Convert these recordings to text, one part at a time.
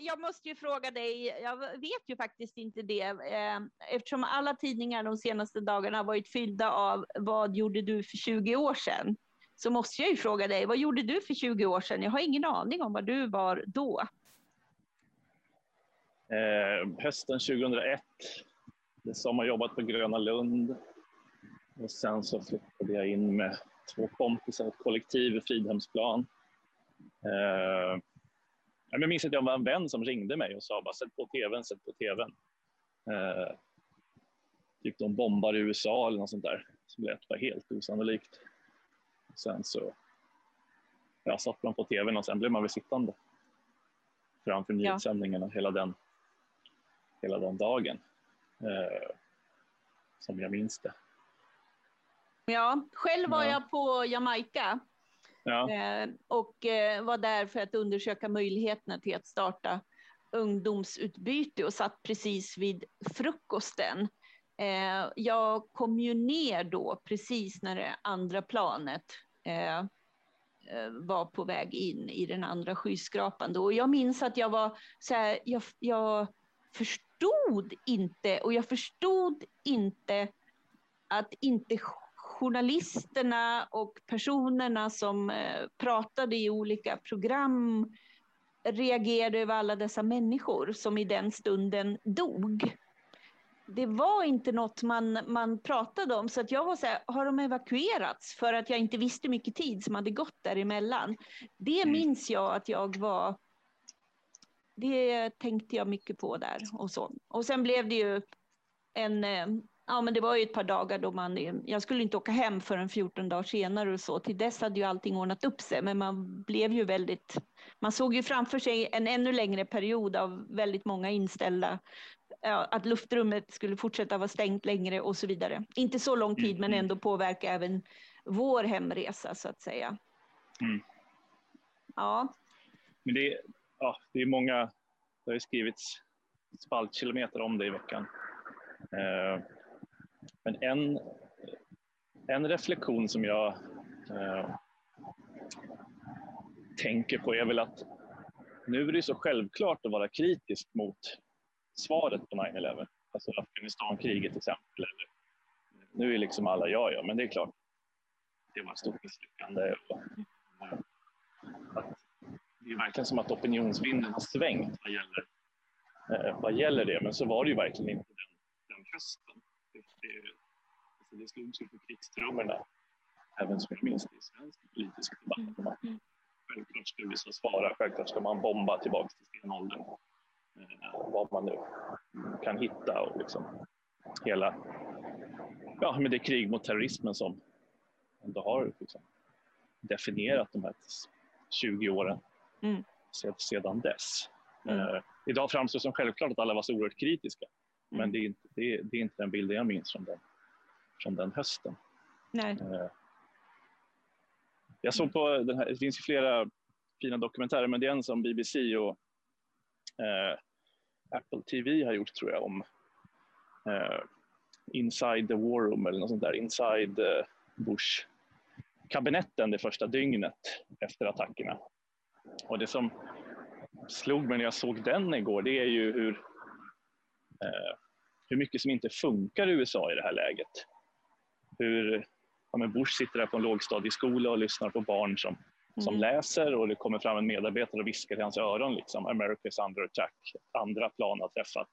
jag måste ju fråga dig, jag vet ju faktiskt inte det, eh, eftersom alla tidningar de senaste dagarna har varit fyllda av vad gjorde du för 20 år sedan? Så måste jag ju fråga dig, vad gjorde du för 20 år sedan? Jag har ingen aning om vad du var då. Eh, hösten 2001, det sommarjobbat på Gröna Lund. Och sen så flyttade jag in med två kompisar, ett kollektiv i Fridhemsplan. Eh, jag minns att jag var en vän som ringde mig och sa bara sätt på tvn, sätt på tvn. Eh, typ de bombar i USA eller något sånt där som lät bara helt osannolikt. Sen så ja, satt man på tvn och sen blev man väl sittande framför nyhetssändningarna ja. hela, den, hela den dagen. Eh, som jag minns det. Ja, själv var ja. jag på Jamaica ja. Eh, och eh, var där för att undersöka möjligheterna till att starta ungdomsutbyte och satt precis vid frukosten. Eh, jag kom ju ner då precis när det andra planet var på väg in i den andra skyskrapan. Då. Och jag minns att jag var så här, jag, jag förstod inte och jag förstod inte att inte journalisterna och personerna som eh, pratade i olika program reagerade över alla dessa människor som i den stunden dog. Det var inte något man, man pratade om, så att jag var så här, har de evakuerats för att jag inte visste mycket tid som hade gått däremellan? Det mm. minns jag att jag var, det tänkte jag mycket på där och så. Och sen blev det ju en eh, Ja, men det var ju ett par dagar då man, jag skulle inte åka hem förrän 14 dagar senare och så. Till dess hade ju allting ordnat upp sig, men man blev ju väldigt, man såg ju framför sig en ännu längre period av väldigt många inställda, att luftrummet skulle fortsätta vara stängt längre och så vidare. Inte så lång tid, men mm. ändå påverka även vår hemresa så att säga. Mm. Ja. Men det, ja, det är många, det har ju skrivits spaltkilometer om det i veckan. Eh, men en, en reflektion som jag eh, tänker på är väl att nu är det så självklart att vara kritisk mot svaret på 9-11. Alltså Afghanistankriget till exempel. Nu är liksom alla ja, ja, men det är klart. Det var ett stort misslyckande. Att det är verkligen som att opinionsvinden har svängt vad gäller, eh, vad gäller det, men så var det ju verkligen inte den, den hösten det, alltså det slogs ju på krigstrummorna, även som jag minns det i svensk politisk debatt. Att mm. självklart ska USA svara, självklart ska man bomba tillbaka till stenåldern. Eh, vad man nu kan hitta och liksom hela ja, men det krig mot terrorismen som ändå har liksom definierat de här 20 åren mm. sedan dess. Mm. Uh, idag framstår det som självklart att alla var så oerhört kritiska. Men mm. det är, inte, det, är, det är inte den bilden jag minns från den, från den hösten. Nej. Eh, jag såg på den här, det finns flera fina dokumentärer, men det är en som BBC och eh, Apple TV har gjort tror jag om eh, Inside the War Room eller något sånt där, Inside eh, Bush kabinetten det första dygnet efter attackerna. Och det som slog mig när jag såg den igår, det är ju hur eh, hur mycket som inte funkar i USA i det här läget. Hur ja, Bush sitter där på en lågstadieskola och lyssnar på barn som, mm. som läser och det kommer fram en medarbetare och viskar i hans öron liksom America's under attack, andra plan har träffat.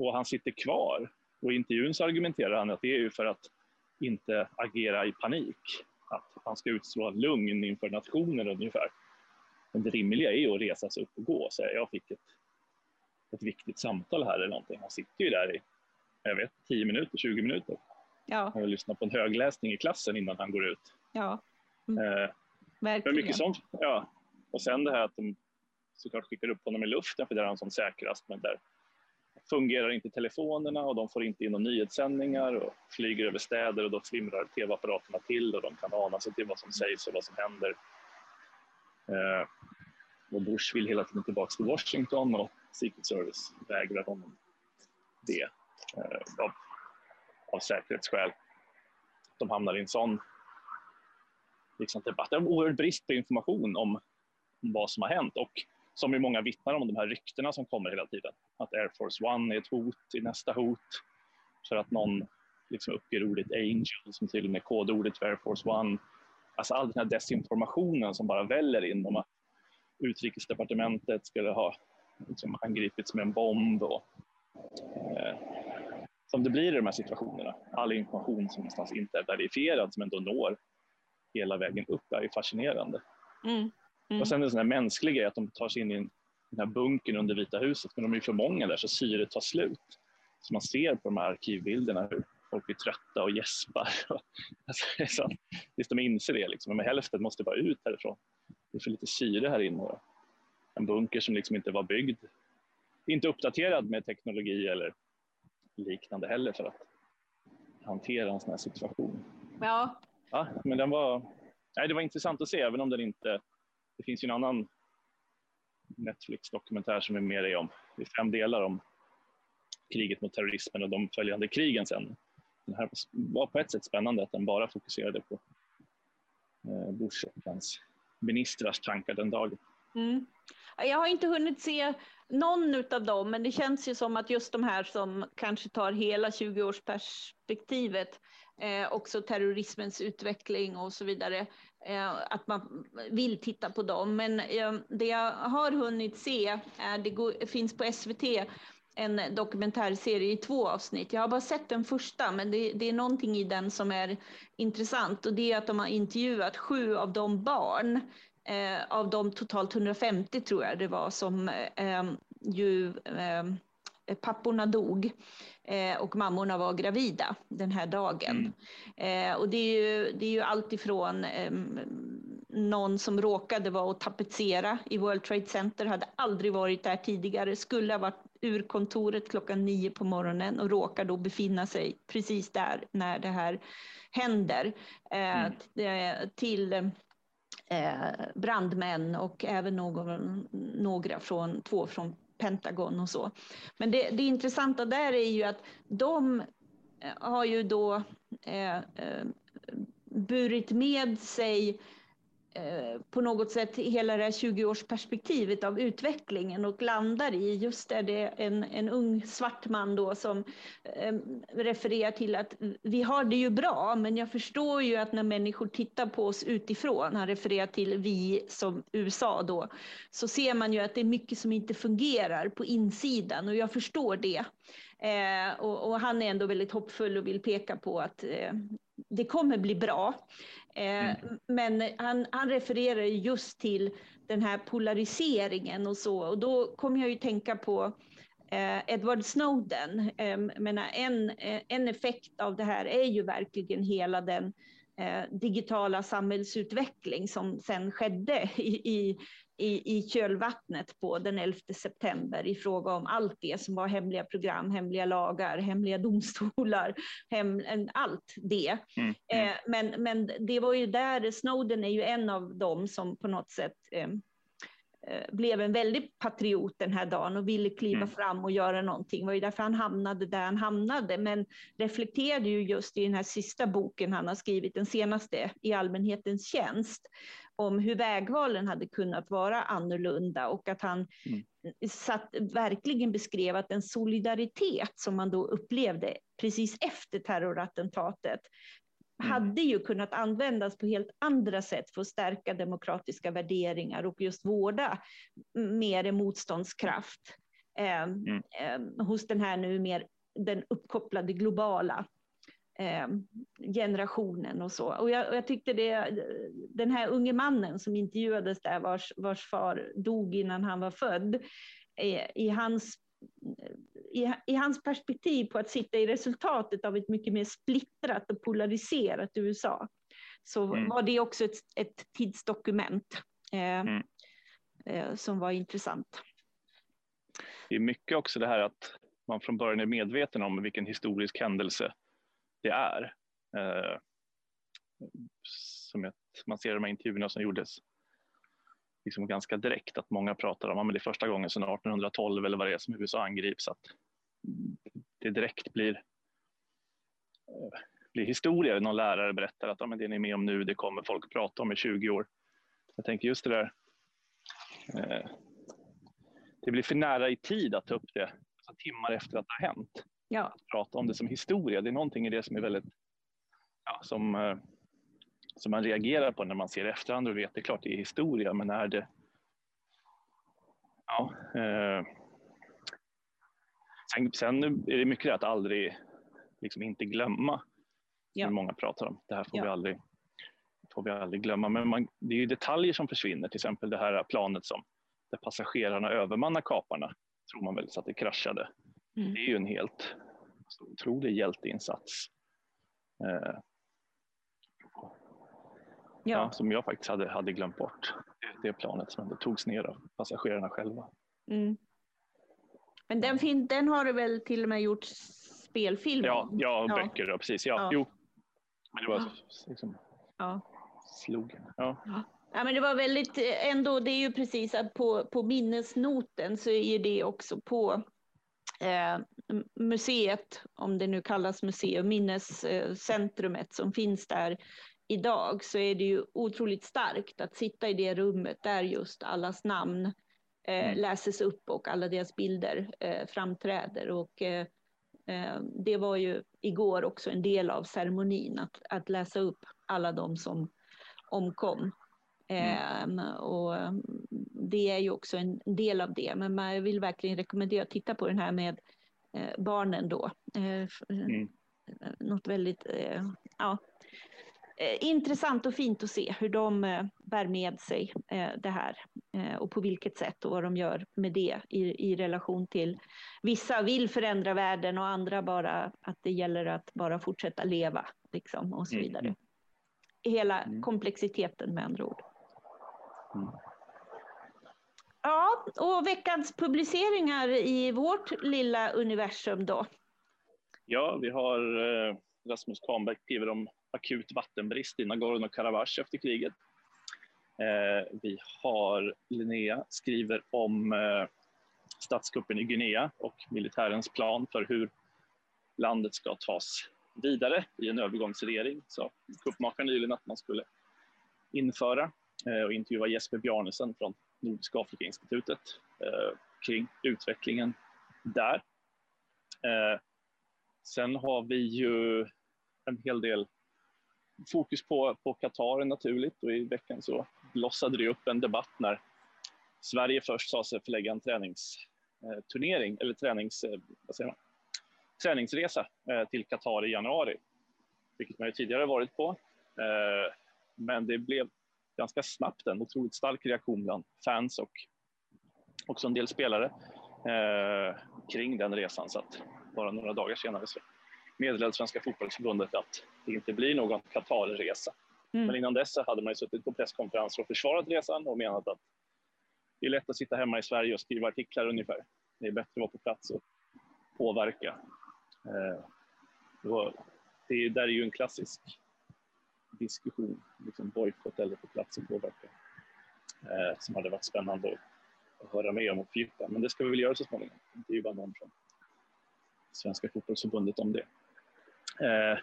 Och han sitter kvar och i intervjun så argumenterar han att det är ju för att inte agera i panik. Att han ska utstråla lugn inför nationen ungefär. Men det rimliga är ju att resa sig upp och gå säga jag fick ett ett viktigt samtal här eller någonting. Han sitter ju där i, jag vet, 10 minuter, 20 minuter. Ja. Och lyssnar på en högläsning i klassen innan han går ut. Ja. Mm. Eh, Verkligen. Mycket sånt, ja. Och sen det här att de såklart skickar upp honom i luften för där är han som säkrast. Men där fungerar inte telefonerna och de får inte in några nyhetssändningar och flyger över städer och då flimrar tv-apparaterna till och de kan ana sig till vad som sägs och vad som händer. Eh, och Bush vill hela tiden tillbaka till Washington och Secret Service vägrar honom det eh, av, av säkerhetsskäl. De hamnar i en sån liksom, debatt. Det är en oerhörd brist på information om, om vad som har hänt och som ju många vittnar om, de här ryktena som kommer hela tiden. Att Air Force One är ett hot i nästa hot. För att någon liksom uppger ordet angel som till och med kodordet för Air Force One. Alltså all den här desinformationen som bara väller in om att utrikesdepartementet skulle ha liksom angripits med en bomb. Och, eh, som det blir i de här situationerna. All information som någonstans inte är verifierad som ändå når hela vägen upp är ju fascinerande. Mm. Mm. Och sen en sån här mänsklig grej att de tar sig in i den här bunkern under Vita huset men de är för många där så syret tar slut. Så man ser på de här arkivbilderna hur folk blir trötta och gäspar. alltså, tills de inser det, liksom. men hälften måste bara ut härifrån. Det är för lite syre här inne. En bunker som liksom inte var byggd, inte uppdaterad med teknologi eller liknande heller för att hantera en sån här situation. Ja. ja men den var, nej, det var intressant att se, även om den inte... Det finns ju en annan Netflix-dokumentär som är mer är om, i fem delar om kriget mot terrorismen och de följande krigen sen. Den här var på ett sätt spännande att den bara fokuserade på eh, Bush och hans ministrars tankar den dagen. Mm. Jag har inte hunnit se någon av dem, men det känns ju som att just de här som kanske tar hela 20-årsperspektivet, eh, också terrorismens utveckling och så vidare, eh, att man vill titta på dem. Men eh, det jag har hunnit se, är, det går, finns på SVT, en dokumentärserie i två avsnitt. Jag har bara sett den första, men det, det, är någonting i den som är intressant och det är att de har intervjuat sju av de barn av de totalt 150 tror jag det var som eh, ju eh, papporna dog eh, och mammorna var gravida den här dagen. Mm. Eh, och det är ju, det är ju allt ifrån någon som råkade vara och tapetsera i World Trade Center, hade aldrig varit där tidigare, skulle ha varit ur kontoret klockan nio på morgonen och råkar då befinna sig precis där när det här händer. Eh, mm. Till eh, Eh, brandmän och även någon, några från, två från Pentagon och så. Men det, det intressanta där är ju att de eh, har ju då eh, eh burit med sig Eh, Eh, på något sätt hela det här 20-årsperspektivet av utvecklingen och landar i just där det är en, en ung svart man då som eh, refererar till att vi har det ju bra, men jag förstår ju att när människor tittar på oss utifrån, han refererar till vi som USA då, så ser man ju att det är mycket som inte fungerar på insidan och jag förstår det. Eh, och, och, han är ändå väldigt hoppfull och vill peka på att eh, det kommer bli bra. Eh, mm. Men han, han refererar just till den här polariseringen och så. Och då kommer jag ju tänka på eh, Edward Snowden. Eh, menar, en, eh, en effekt av det här är ju verkligen hela den digitala samhällsutveckling som sen skedde i, i, i, i kölvattnet på den 11 september i fråga om allt det som var hemliga program, hemliga lagar, hemliga domstolar, hem, allt det. Mm, mm. Eh, men, men det var ju där, Snowden är ju en av dem som på något sätt eh, eh blev en väldig patriot den här dagen och ville kliva mm. fram och göra någonting. Det var ju därför han hamnade där han hamnade, men reflekterade ju just i den här sista boken han har skrivit, den senaste, i allmänhetens tjänst, om hur vägvalen hade kunnat vara annorlunda och att han mm. satt, verkligen beskrev att en solidaritet som man då upplevde precis efter terrorattentatet mm. hade ju kunnat användas på helt andra sätt för att stärka demokratiska värderingar och just vårda mer motståndskraft eh, mm. eh, hos den här nu mer den uppkopplade globala generationen och så. Och jag, och jag, tyckte det, den här unge mannen som intervjuades där, vars, vars far dog innan han var född, i hans i, i, hans perspektiv på att sitta i resultatet av ett mycket mer splittrat och polariserat USA, så mm. var det också ett, ett tidsdokument eh, mm. eh, som var intressant. Det är mycket också det här att man från början är medveten om vilken historisk händelse det är. Eh, som ett, man ser i de här intervjuerna som gjordes liksom ganska direkt att många pratar om att det är första gången sedan 1812 eller vad det är som USA angrips. Att det direkt blir, eh, blir historia. Någon lärare berättar att ah, men det ni är med om nu det kommer folk prata om i 20 år. Jag tänker just det där eh, det blir för nära i tid att ta upp det alltså timmar efter att det har hänt. Ja. Att prata om det som historia, det är någonting i det som är väldigt, ja, som, eh, som man reagerar på när man ser efterhand och vet, det är klart det är historia, men är det Ja, eh, sen, sen är det mycket det att aldrig liksom inte glömma. Ja. Som många pratar om. Det här får, ja. vi, aldrig, får vi aldrig glömma. Men man, det är ju detaljer som försvinner. Till exempel det här planet som där passagerarna övermannar kaparna. Tror man väl så att det kraschade. Mm. Det är ju en helt alltså, otrolig hjälteinsats. Eh, ja. ja. som jag faktiskt hade, hade glömt bort. Det, det planet som ändå togs ner av passagerarna själva. Mm. Men den, fin den har du väl till och med gjort spelfilm Ja, ja, ja. böcker, ja, precis. Ja, ja. Jo. Men det var liksom, ja. slog. Ja. Ja, men det var väldigt, ändå, det är ju precis att på, på minnesnoten så är det också på eh, museet, om det nu kallas museum, minnescentrumet som finns där idag, så är det ju otroligt starkt att sitta i det rummet där just allas namn eh, mm. läses upp och alla deras bilder eh, framträder. Och, eh, det var ju igår också en del av ceremonin, att, att läsa upp alla de som omkom. Mm. Um, och det är ju också en del av det, men man vill verkligen rekommendera att titta på den här med eh, barnen då. Eh, mm. Något väldigt, eh, ja, eh, intressant och fint att se hur de eh, bär med sig eh, det här och på vilket sätt och vad de gör med det i, i relation till vissa vill förändra världen och andra bara att det gäller att bara fortsätta leva liksom och så mm. vidare. Hela mm. komplexiteten med andra ord. Mm. Ja, och veckans publiceringar i vårt lilla universum då? Ja, vi har eh, Rasmus Kahnberg skriver om akut vattenbrist i Nagorno-Karabach efter kriget. Eh, vi har Linnea skriver om eh, statskuppen i Guinea och militärens plan för hur landet ska tas vidare i en övergångsregering. Så kuppmakaren nyligen att man skulle införa Eh, och intervjua Jesper Bjarnesen från Nordiska Afrikainstitutet eh, kring utvecklingen där. Eh, sen har vi ju en hel del fokus på, på Qatar naturligt och i veckan så blossade det upp en debatt när Sverige först sa sig förlägga en träningsturnering eller tränings, eh, vad säger man? träningsresa eh, till Qatar i januari, vilket man ju tidigare varit på. Eh, men det blev ganska snabbt en otroligt stark reaktion bland fans och också en del spelare eh, kring den resan. Så att bara några dagar senare så meddelade Svenska fotbollsförbundet att det inte blir någon Qatarresa. Mm. Men innan dess hade man ju suttit på presskonferenser och försvarat resan och menat att det är lätt att sitta hemma i Sverige och skriva artiklar ungefär. Det är bättre att vara på plats och påverka. Eh, det, där är ju en klassisk diskussion, liksom bojkott eller på plats och påverka, eh, som hade varit spännande att höra med om och fördjupa. Men det ska vi väl göra så småningom. Det är ju bara någon från Svenska fotbollsförbundet om det. Eh,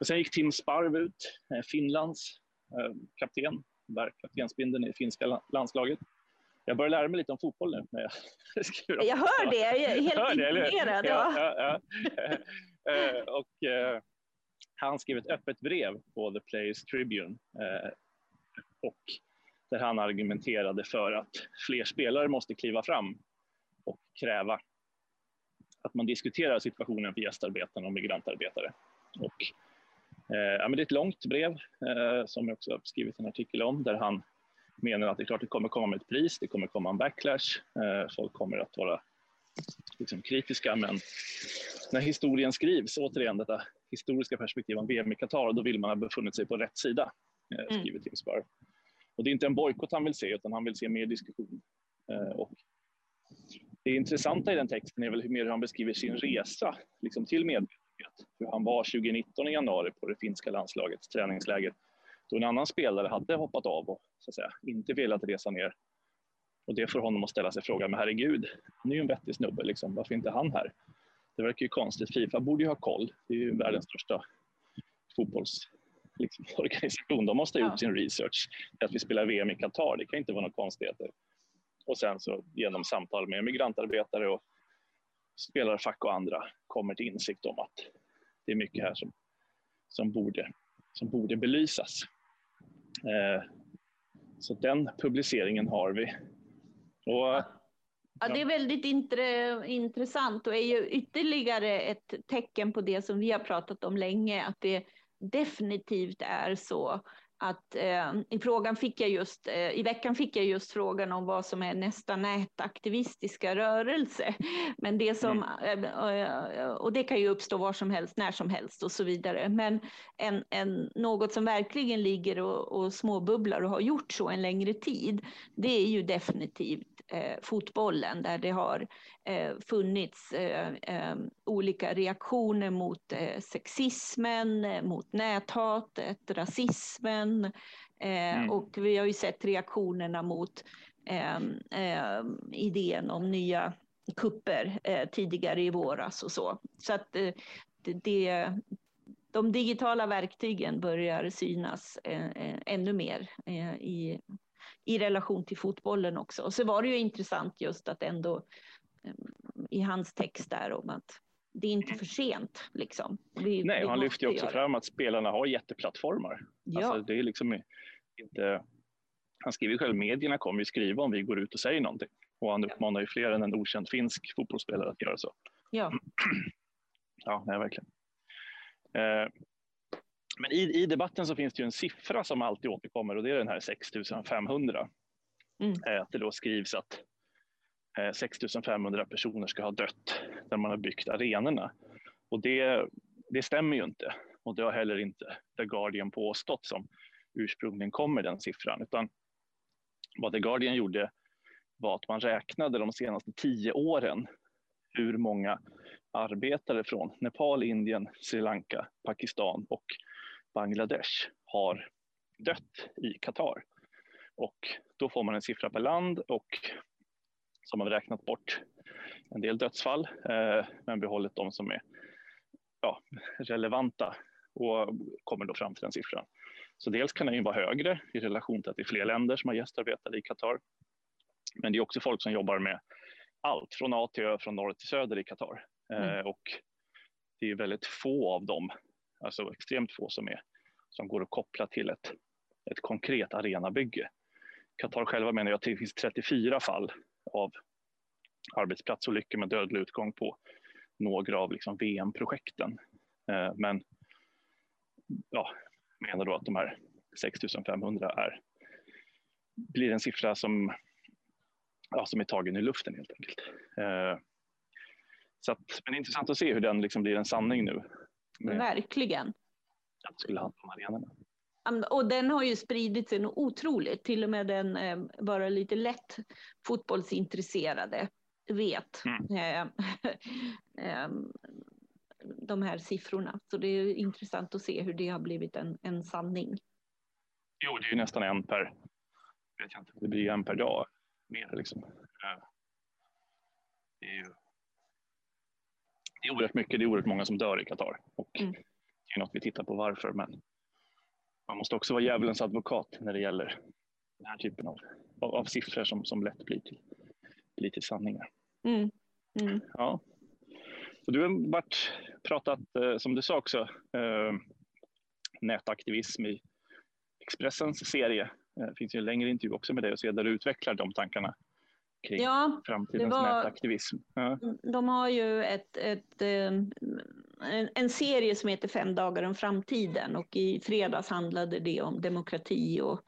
och sen gick Tim Sparv ut, eh, Finlands eh, kapten, bär kaptensbindeln i finska landslaget. Jag börjar lära mig lite om fotboll nu. När jag, jag hör det, jag är helt imponerad. Ja, ja, ja. Eh, och eh, han skrev ett öppet brev på The Players Tribune eh, och där han argumenterade för att fler spelare måste kliva fram och kräva att man diskuterar situationen för gästarbetarna och migrantarbetare. Och, eh, ja, men det är ett långt brev eh, som jag också har skrivit en artikel om där han menar att det är klart det kommer komma med ett pris, det kommer komma en backlash, eh, folk kommer att vara liksom, kritiska men när historien skrivs, återigen detta historiska perspektiv om VM i Qatar, då vill man ha befunnit sig på rätt sida, eh, mm. skriver Tim Spar. Och det är inte en bojkott han vill se, utan han vill se mer diskussion. Eh, och det intressanta i den texten är väl hur mer han beskriver sin resa liksom till medvetenhet. Hur han var 2019 i januari på det finska landslagets träningsläger då en annan spelare hade hoppat av och så att säga, inte velat resa ner. Och det får honom att ställa sig frågan, men herregud, han är ju en vettig snubbe, liksom. varför är inte han här? Det verkar ju konstigt. Fifa borde ju ha koll. Det är ju världens största fotbollsorganisation. De måste ha gjort ja. sin research. Att vi spelar VM i Qatar, det kan inte vara några konstigheter. och sen så genom samtal med migrantarbetare och spelarfack och andra kommer till insikt om att det är mycket här som, som, borde, som borde belysas. Eh, så den publiceringen har vi. Och, Ja, det är väldigt intressant och är ju ytterligare ett tecken på det som vi har pratat om länge, att det definitivt är så att eh, i frågan fick jag just, eh, i veckan fick jag just frågan om vad som är nästa nätaktivistiska rörelse. Men det som, mm. eh, och det kan ju uppstå var som helst, när som helst och så vidare. Men en, en, något som verkligen ligger och, och småbubblar och har gjort så en längre tid, det är ju definitivt eh, fotbollen där det har eh, funnits eh, eh olika reaktioner mot eh, sexismen, eh, mot näthatet, rasismen mm. och vi har ju sett reaktionerna mot idén om nya kupper tidigare i våras och så. Så att det, de digitala verktygen börjar synas ännu mer i i relation till fotbollen också. Och så var det ju intressant just att ändå ehm, i hans text där om att det är inte för sent. Liksom. Vi, Nej, vi han lyfter ju också göra. fram att spelarna har jätteplattformar. Ja. Alltså, det är liksom inte... Han skriver själv, medierna kommer ju skriva om vi går ut och säger någonting. Och han uppmanar ju fler än en okänd finsk fotbollsspelare att göra så. Ja, ja nej, verkligen. Eh, men i, i debatten så finns det ju en siffra som alltid återkommer och det är den här 6500. Mm. Eh, att det då skrivs att 6500 eh, personer ska ha dött när man har byggt arenorna. Och det, det stämmer ju inte. Och det har heller inte The Guardian påstått som ursprungligen kom med den siffran. Utan vad The Guardian gjorde var att man räknade de senaste tio åren hur många arbetare från Nepal, Indien, Sri Lanka, Pakistan och Bangladesh har dött i Qatar. Och då får man en siffra per land och så har räknat bort en del dödsfall eh, men behållit de som är ja, relevanta och kommer då fram till den siffran. Så dels kan den ju vara högre i relation till att det är fler länder som har gästarbetare i Qatar. Men det är också folk som jobbar med allt från A till Ö, från norr till söder i Qatar. Eh, mm. och det är väldigt få av dem alltså extremt få som, är, som går att koppla till ett, ett konkret arenabygge. Qatar själva menar att det finns 34 fall av arbetsplatsolyckor med dödlig utgång på några av liksom VM-projekten. Eh, men ja, menar då att de här 6500 är, blir en siffra som, ja, som är tagen i luften helt enkelt. Eh, så att, men det är intressant att se hur den liksom blir en sanning nu med Verkligen. Att skulle handla om arenorna. Och den har ju spridit sig otroligt. Till och med den eh, bara lite lätt fotbollsintresserade vet mm. eh, eh, de här siffrorna. Så det är intressant att se hur det har blivit en, en sanning. Jo, det är ju nästan en per, vet jag inte, det blir en per dag mer liksom. Det är ju det är oerhört mycket, det är oerhört många som dör i Qatar. Och mm. Det är något vi tittar på varför, men man måste också vara djävulens advokat när det gäller den här typen av, av, av siffror som, som lätt blir till, blir till sanningar. Mm. Mm. Ja. Så du har varit, pratat, eh, som du sa också, eh, nätaktivism i Expressens serie. Det finns ju en längre intervju också med dig och se där du utvecklar de tankarna kring ja, framtidens var, nätaktivism. Ja. De har ju ett, ett, eh, en, en, serie som heter Fem dagar om framtiden och i fredags handlade det om demokrati och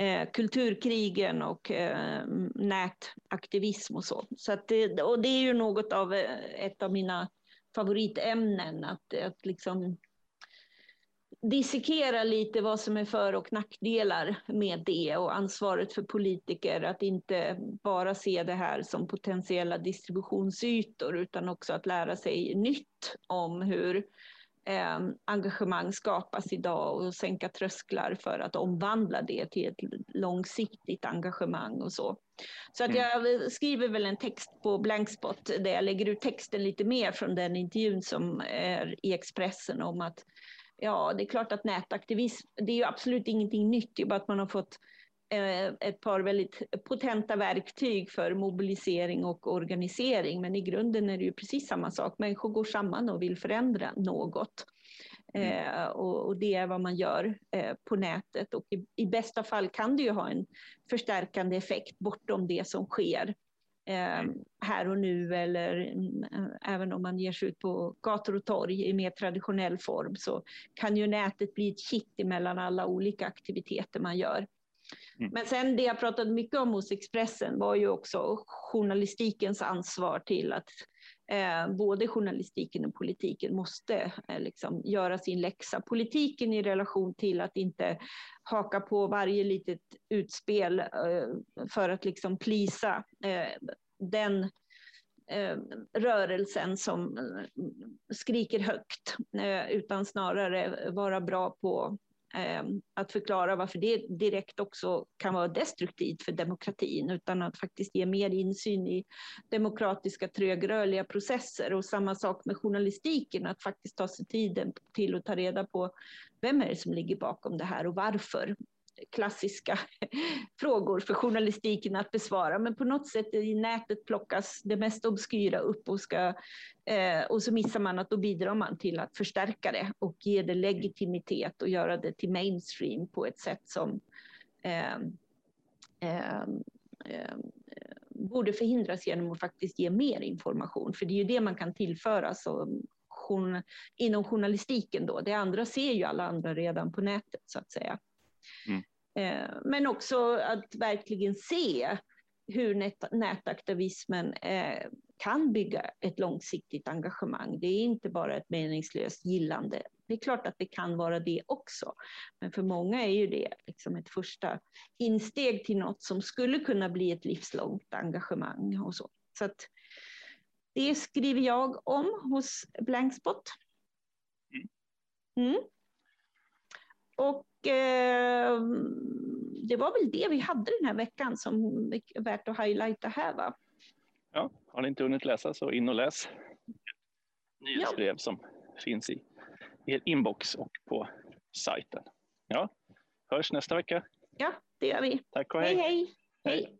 eh, kulturkrigen och eh, nätaktivism och så. så det, och det är ju något av eh, ett av mina favoritämnen att, att liksom dissekera lite vad som är för och nackdelar med det och ansvaret för politiker att inte bara se det här som potentiella distributionsytor utan också att lära sig nytt om hur eh, engagemang skapas idag och sänka trösklar för att omvandla det till ett långsiktigt engagemang och så. Så att mm. jag skriver väl en text på Blankspot där jag lägger ut texten lite mer från den intervjun som är i Expressen om att ja, det är klart att nätaktivism, det är ju absolut ingenting nytt, det är bara att man har fått eh, ett par väldigt potenta verktyg för mobilisering och organisering. Men i grunden är det ju precis samma sak. Människor går samman och vill förändra något. Mm. Eh, och, och, det är vad man gör eh, på nätet. Och i, i, bästa fall kan det ju ha en förstärkande effekt bortom det som sker här och nu. Eller eh, även om man ger sig ut på gator och torg i mer traditionell form så kan ju nätet bli ett kitt mellan alla olika aktiviteter man gör. Mm. Men sen det jag pratade mycket om hos Expressen var ju också journalistikens ansvar till att Eh, både journalistiken och politiken måste eh, liksom göra sin läxa. Politiken i relation till att inte haka på varje litet utspel eh, för att liksom plisa eh, den eh, rörelsen som eh, skriker högt, eh, utan snarare vara bra på Ehm, att förklara varför det direkt också kan vara destruktivt för demokratin, utan att faktiskt ge mer insyn i demokratiska trögrörliga processer. Och samma sak med journalistiken, att faktiskt ta sig tiden till att ta reda på vem är det som ligger bakom det här och varför klassiska frågor för journalistiken att besvara. Men på något sätt i nätet plockas det mest obskyra upp och, ska, eh, och så missar man att då bidrar man till att förstärka det och ge det legitimitet och göra det till mainstream på ett sätt som eh, eh, eh borde förhindras genom att faktiskt ge mer information. För det är ju det man kan tillföra som inom journalistiken då. Det andra ser ju alla andra redan på nätet så att säga. Mm. Eh, men också att verkligen se hur nätaktivismen eh, kan bygga ett långsiktigt engagemang. Det är inte bara ett meningslöst gillande. Det är klart att det kan vara det också. Men för många är ju det liksom ett första insteg till något som skulle kunna bli ett livslångt engagemang. Och så. så att det skriver jag om hos Blankspot. Mm. mm. Och eh, det var väl det vi hade den här veckan som är värt att highlighta här va? Ja, har ni inte hunnit läsa så in och läs nyhetsbrev ja. som finns i er inbox och på sajten. Ja, hörs nästa vecka. Ja, det gör vi. Tack och hej. hej. hej. hej.